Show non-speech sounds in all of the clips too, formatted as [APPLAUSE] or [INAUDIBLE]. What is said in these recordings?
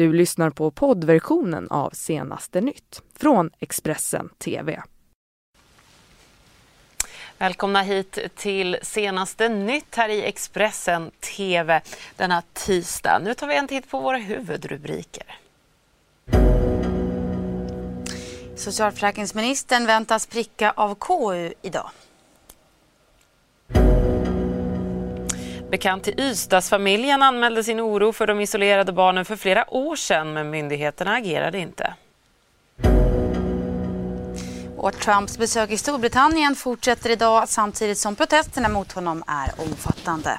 Du lyssnar på poddversionen av Senaste nytt från Expressen TV. Välkomna hit till senaste nytt här i Expressen TV denna tisdag. Nu tar vi en titt på våra huvudrubriker. Socialförsäkringsministern väntas pricka av KU idag. Bekant till Ystadsfamiljen anmälde sin oro för de isolerade barnen för flera år sedan men myndigheterna agerade inte. Och Trumps besök i Storbritannien fortsätter idag samtidigt som protesterna mot honom är omfattande.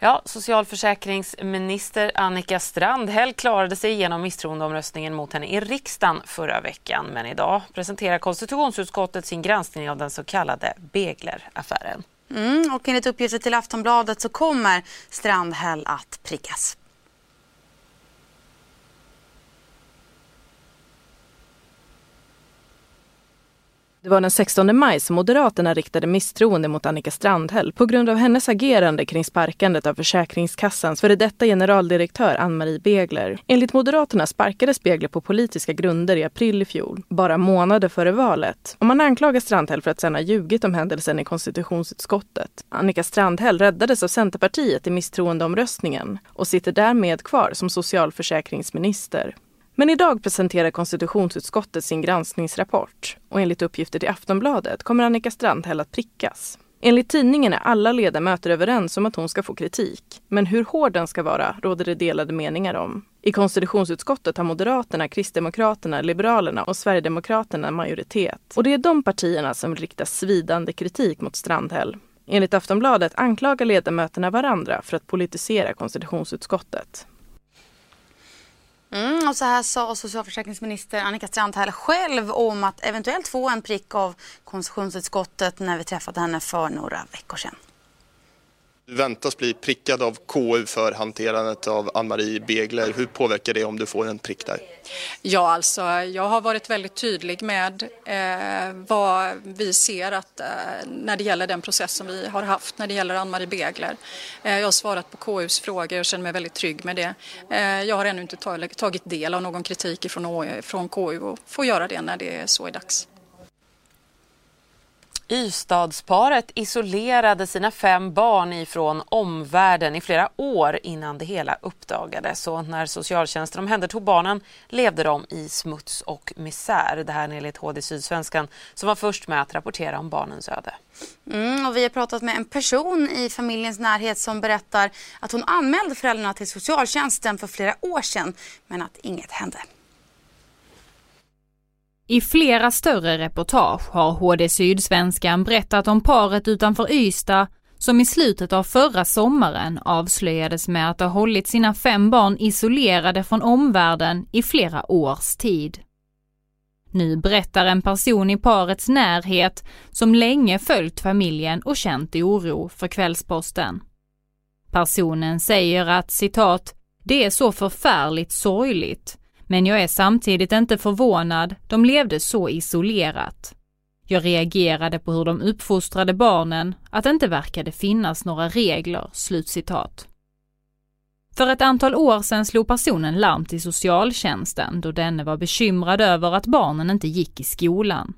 Ja, socialförsäkringsminister Annika Strandhäll klarade sig igenom misstroendeomröstningen mot henne i riksdagen förra veckan. Men idag presenterar konstitutionsutskottet sin granskning av den så kallade Begleraffären. Mm, och enligt uppgifter till Aftonbladet så kommer Strandhäll att prickas. Det var den 16 maj som Moderaterna riktade misstroende mot Annika Strandhäll på grund av hennes agerande kring sparkandet av Försäkringskassans före detta generaldirektör Ann-Marie Begler. Enligt Moderaterna sparkades Begler på politiska grunder i april i fjol, bara månader före valet. Och man anklagar Strandhäll för att sedan ha ljugit om händelsen i konstitutionsutskottet. Annika Strandhäll räddades av Centerpartiet i misstroendeomröstningen och sitter därmed kvar som socialförsäkringsminister. Men idag presenterar konstitutionsutskottet sin granskningsrapport och enligt uppgifter till Aftonbladet kommer Annika Strandhäll att prickas. Enligt tidningen är alla ledamöter överens om att hon ska få kritik. Men hur hård den ska vara råder det delade meningar om. I konstitutionsutskottet har Moderaterna, Kristdemokraterna, Liberalerna och Sverigedemokraterna majoritet. Och det är de partierna som riktar svidande kritik mot Strandhäll. Enligt Aftonbladet anklagar ledamöterna varandra för att politisera konstitutionsutskottet. Mm, och så här sa socialförsäkringsminister Annika Strandhäll själv om att eventuellt få en prick av konstitutionsutskottet när vi träffade henne för några veckor sedan. Du väntas bli prickad av KU för hanterandet av Ann-Marie Begler. Hur påverkar det om du får en prick där? Ja, alltså jag har varit väldigt tydlig med eh, vad vi ser att, eh, när det gäller den process som vi har haft när det gäller Ann-Marie Begler. Eh, jag har svarat på KUs frågor och känner mig väldigt trygg med det. Eh, jag har ännu inte tagit del av någon kritik från, från KU och får göra det när det är så är dags. Ystadsparet isolerade sina fem barn ifrån omvärlden i flera år innan det hela uppdagades. Och när socialtjänsten omhändertog barnen levde de i smuts och misär. Det här enligt HD Sydsvenskan som var först med att rapportera om barnens öde. Mm, och vi har pratat med en person i familjens närhet som berättar att hon anmälde föräldrarna till socialtjänsten för flera år sedan men att inget hände. I flera större reportage har HD Sydsvenskan berättat om paret utanför Ystad som i slutet av förra sommaren avslöjades med att ha hållit sina fem barn isolerade från omvärlden i flera års tid. Nu berättar en person i parets närhet som länge följt familjen och känt oro för Kvällsposten. Personen säger att citat, det är så förfärligt sorgligt men jag är samtidigt inte förvånad, de levde så isolerat. Jag reagerade på hur de uppfostrade barnen, att det inte verkade finnas några regler." Slutcitat. För ett antal år sedan slog personen larm till socialtjänsten då denne var bekymrad över att barnen inte gick i skolan.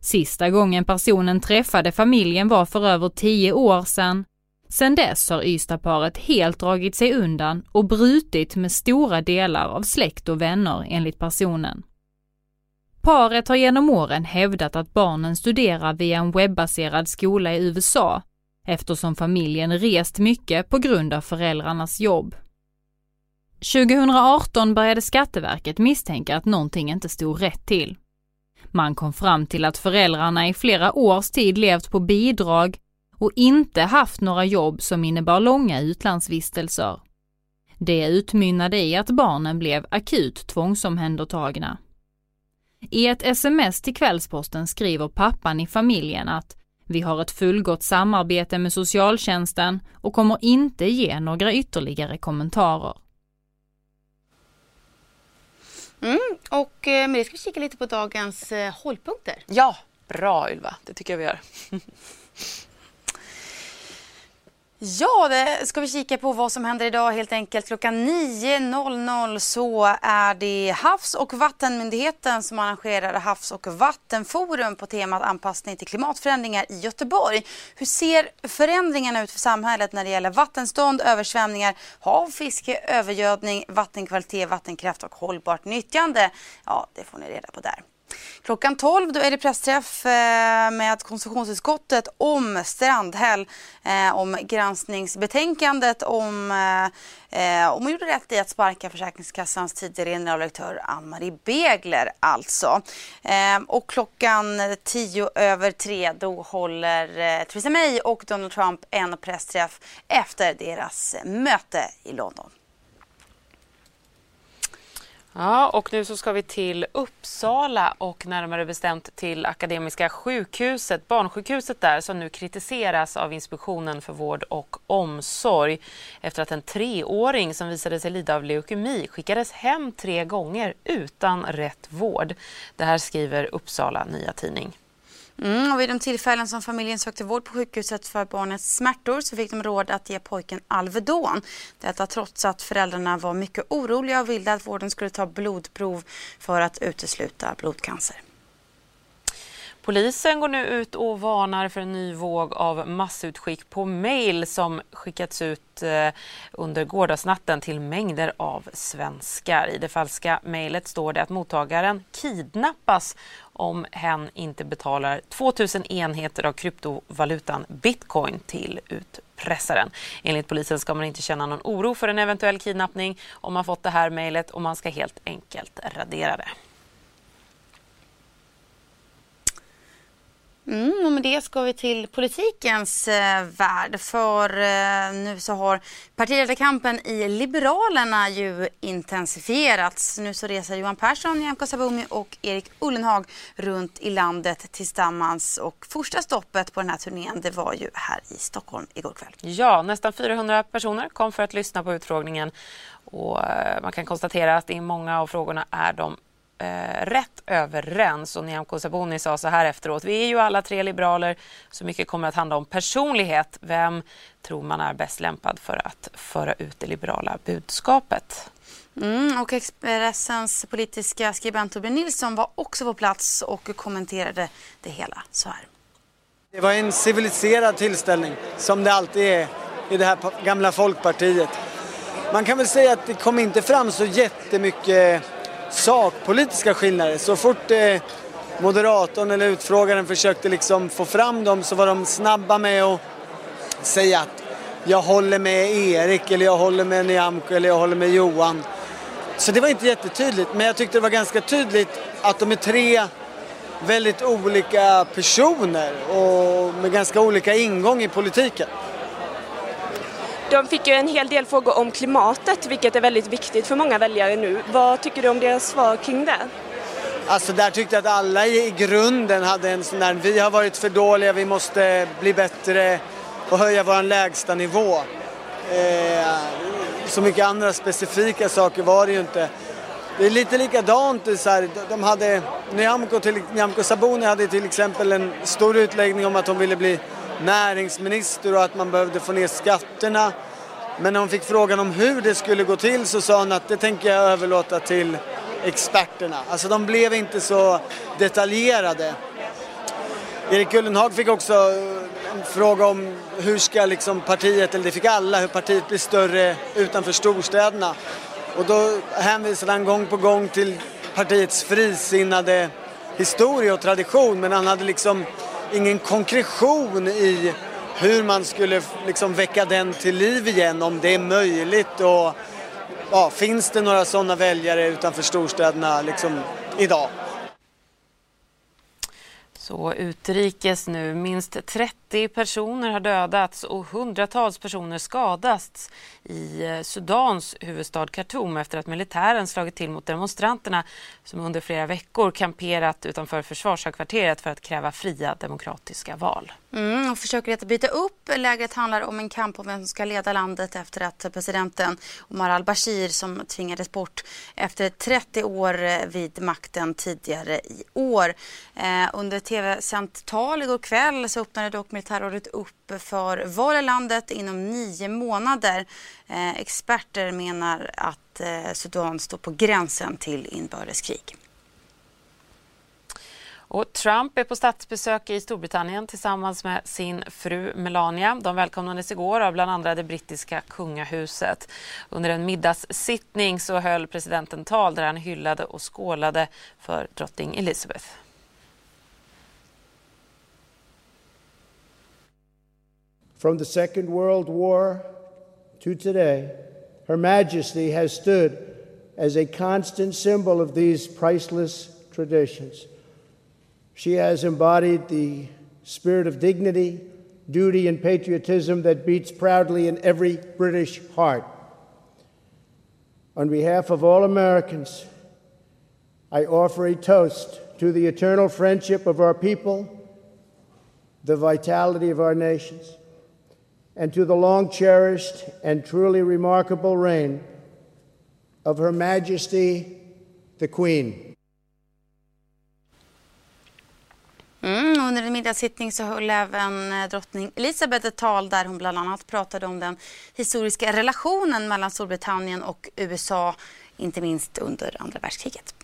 Sista gången personen träffade familjen var för över tio år sedan sedan dess har Ystadparet helt dragit sig undan och brutit med stora delar av släkt och vänner enligt personen. Paret har genom åren hävdat att barnen studerar via en webbaserad skola i USA eftersom familjen rest mycket på grund av föräldrarnas jobb. 2018 började Skatteverket misstänka att någonting inte stod rätt till. Man kom fram till att föräldrarna i flera års tid levt på bidrag och inte haft några jobb som innebar långa utlandsvistelser. Det utmynnade i att barnen blev akut tvångsomhändertagna. I ett sms till Kvällsposten skriver pappan i familjen att vi har ett fullgott samarbete med socialtjänsten och kommer inte ge några ytterligare kommentarer. Mm, och eh, med det ska vi kika lite på dagens eh, hållpunkter. Ja, bra Ylva, det tycker jag vi gör. [LAUGHS] Ja, det ska vi kika på vad som händer idag helt enkelt. Klockan 9.00 så är det Havs och vattenmyndigheten som arrangerar Havs och vattenforum på temat anpassning till klimatförändringar i Göteborg. Hur ser förändringarna ut för samhället när det gäller vattenstånd, översvämningar, hav, fiske, övergödning, vattenkvalitet, vattenkraft och hållbart nyttjande? Ja, det får ni reda på där. Klockan 12 då är det pressträff eh, med konstitutionsutskottet om Strandhäll, eh, om granskningsbetänkandet om eh, om hon gjorde rätt i att sparka Försäkringskassans tidigare generaldirektör Ann-Marie Begler alltså. Och klockan 10 över 3 då håller Theresa May och Donald Trump en pressträff efter deras möte i London. Ja, och nu så ska vi till Uppsala och närmare bestämt till Akademiska sjukhuset, barnsjukhuset där som nu kritiseras av Inspektionen för vård och omsorg efter att en treåring som visade sig lida av leukemi skickades hem tre gånger utan rätt vård. Det här skriver Uppsala Nya Tidning. Mm, och vid de tillfällen som familjen sökte vård på sjukhuset för barnets smärtor så fick de råd att ge pojken Alvedon. Detta trots att föräldrarna var mycket oroliga och ville att vården skulle ta blodprov för att utesluta blodcancer. Polisen går nu ut och varnar för en ny våg av massutskick på mejl som skickats ut eh, under gårdagsnatten till mängder av svenskar. I det falska mejlet står det att mottagaren kidnappas om hen inte betalar 2000 enheter av kryptovalutan bitcoin till utpressaren. Enligt polisen ska man inte känna någon oro för en eventuell kidnappning om man fått det här mejlet och man ska helt enkelt radera det. Mm, och med det ska vi till politikens eh, värld. För eh, nu så har partiledarkampen i Liberalerna ju intensifierats. Nu så reser Johan Persson, Nyamko Sabuni och Erik Ullenhag runt i landet tillsammans. Och första stoppet på den här turnén det var ju här i Stockholm igår kväll. Ja, nästan 400 personer kom för att lyssna på utfrågningen. Och eh, man kan konstatera att i många av frågorna är de eh, rätt överens. Och Nyamko Sabuni sa så här efteråt. Vi är ju alla tre liberaler, så mycket kommer att handla om personlighet. Vem tror man är bäst lämpad för att föra ut det liberala budskapet? Mm, och Expressens politiska skribent Torbjörn Nilsson var också på plats och kommenterade det hela så här. Det var en civiliserad tillställning, som det alltid är i det här gamla folkpartiet. Man kan väl säga att det kom inte fram så jättemycket sakpolitiska skillnader. Så fort eh, moderatorn eller utfrågaren försökte liksom få fram dem så var de snabba med att säga att jag håller med Erik eller jag håller med Nyamko eller jag håller med Johan. Så det var inte jättetydligt men jag tyckte det var ganska tydligt att de är tre väldigt olika personer och med ganska olika ingång i politiken. De fick ju en hel del frågor om klimatet, vilket är väldigt viktigt för många väljare nu. Vad tycker du om deras svar kring det? Alltså där tyckte jag att alla i grunden hade en sån där, vi har varit för dåliga, vi måste bli bättre och höja vår lägsta nivå. Eh, så mycket andra specifika saker var det ju inte. Det är lite likadant, så här, de hade, Nyamko, till, Nyamko Sabuni hade till exempel en stor utläggning om att hon ville bli näringsminister och att man behövde få ner skatterna. Men när hon fick frågan om hur det skulle gå till så sa hon att det tänker jag överlåta till experterna. Alltså de blev inte så detaljerade. Erik Ullenhag fick också eh, en fråga om hur ska liksom partiet, eller det fick alla, hur partiet blir större utanför storstäderna. Och då hänvisade han gång på gång till partiets frisinnade historia och tradition men han hade liksom ingen konkretion i hur man skulle liksom väcka den till liv igen, om det är möjligt och ja, finns det några sådana väljare utanför storstäderna liksom idag? Så utrikes nu. Minst 30 30 personer har dödats och hundratals personer skadats i eh, Sudans huvudstad Khartoum efter att militären slagit till mot demonstranterna som under flera veckor kamperat utanför försvarshögkvarteret för att kräva fria demokratiska val. Mm, och försöker att byta upp. Lägret handlar om en kamp om vem som ska leda landet efter att presidenten Omar al-Bashir som tvingades bort efter 30 år eh, vid makten tidigare i år. Eh, under tv-sänt tal igår kväll så öppnade dock terrorhot upp för val i landet inom nio månader. Eh, experter menar att eh, Sudan står på gränsen till inbördeskrig. Och Trump är på statsbesök i Storbritannien tillsammans med sin fru Melania. De välkomnades igår av bland andra det brittiska kungahuset. Under en middagssittning så höll presidenten tal där han hyllade och skålade för drottning Elizabeth. From the Second World War to today, Her Majesty has stood as a constant symbol of these priceless traditions. She has embodied the spirit of dignity, duty, and patriotism that beats proudly in every British heart. On behalf of all Americans, I offer a toast to the eternal friendship of our people, the vitality of our nations, and to the long cherished and truly remarkable reign of Her Majesty the Queen. Mm, under en middagssittning så höll även eh, drottning Elizabeth ett tal där hon bland annat pratade om den historiska relationen mellan Storbritannien och USA, inte minst under andra världskriget.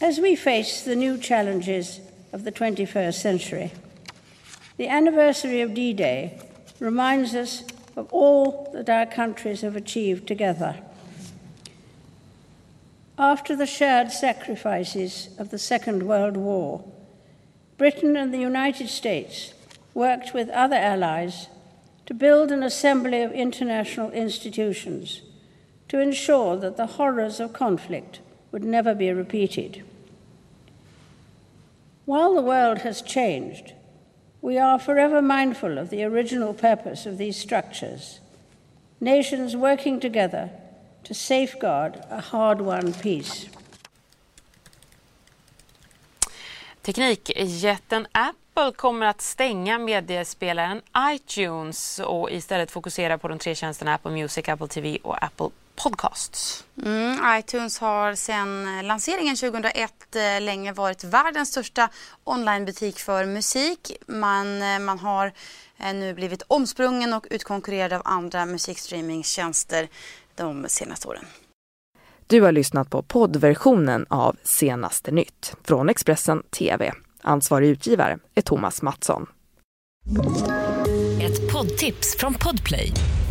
As we face the new challenges of the 21st century, the anniversary of D-Day reminds us of all that our countries have achieved together. After the shared sacrifices of the Second World War, Britain and the United States worked with other allies to build an assembly of international institutions to ensure that the horrors of conflict would never be repeated. While the world has changed, we are forever mindful of the original purpose of these structures nations working together to safeguard a hard won peace. Teknikjätten Apple kommer att stänga mediespelaren iTunes och istället fokusera på de tre tjänsterna Apple Music, Apple TV och Apple Podcasts. Mm, iTunes har sedan lanseringen 2001 eh, länge varit världens största onlinebutik för musik. Man, eh, man har eh, nu blivit omsprungen och utkonkurrerad av andra musikstreamingtjänster de senaste åren. Du har lyssnat på poddversionen av Senaste nytt från Expressen TV. Ansvarig utgivare är Thomas Mattsson. Ett poddtips från Podplay.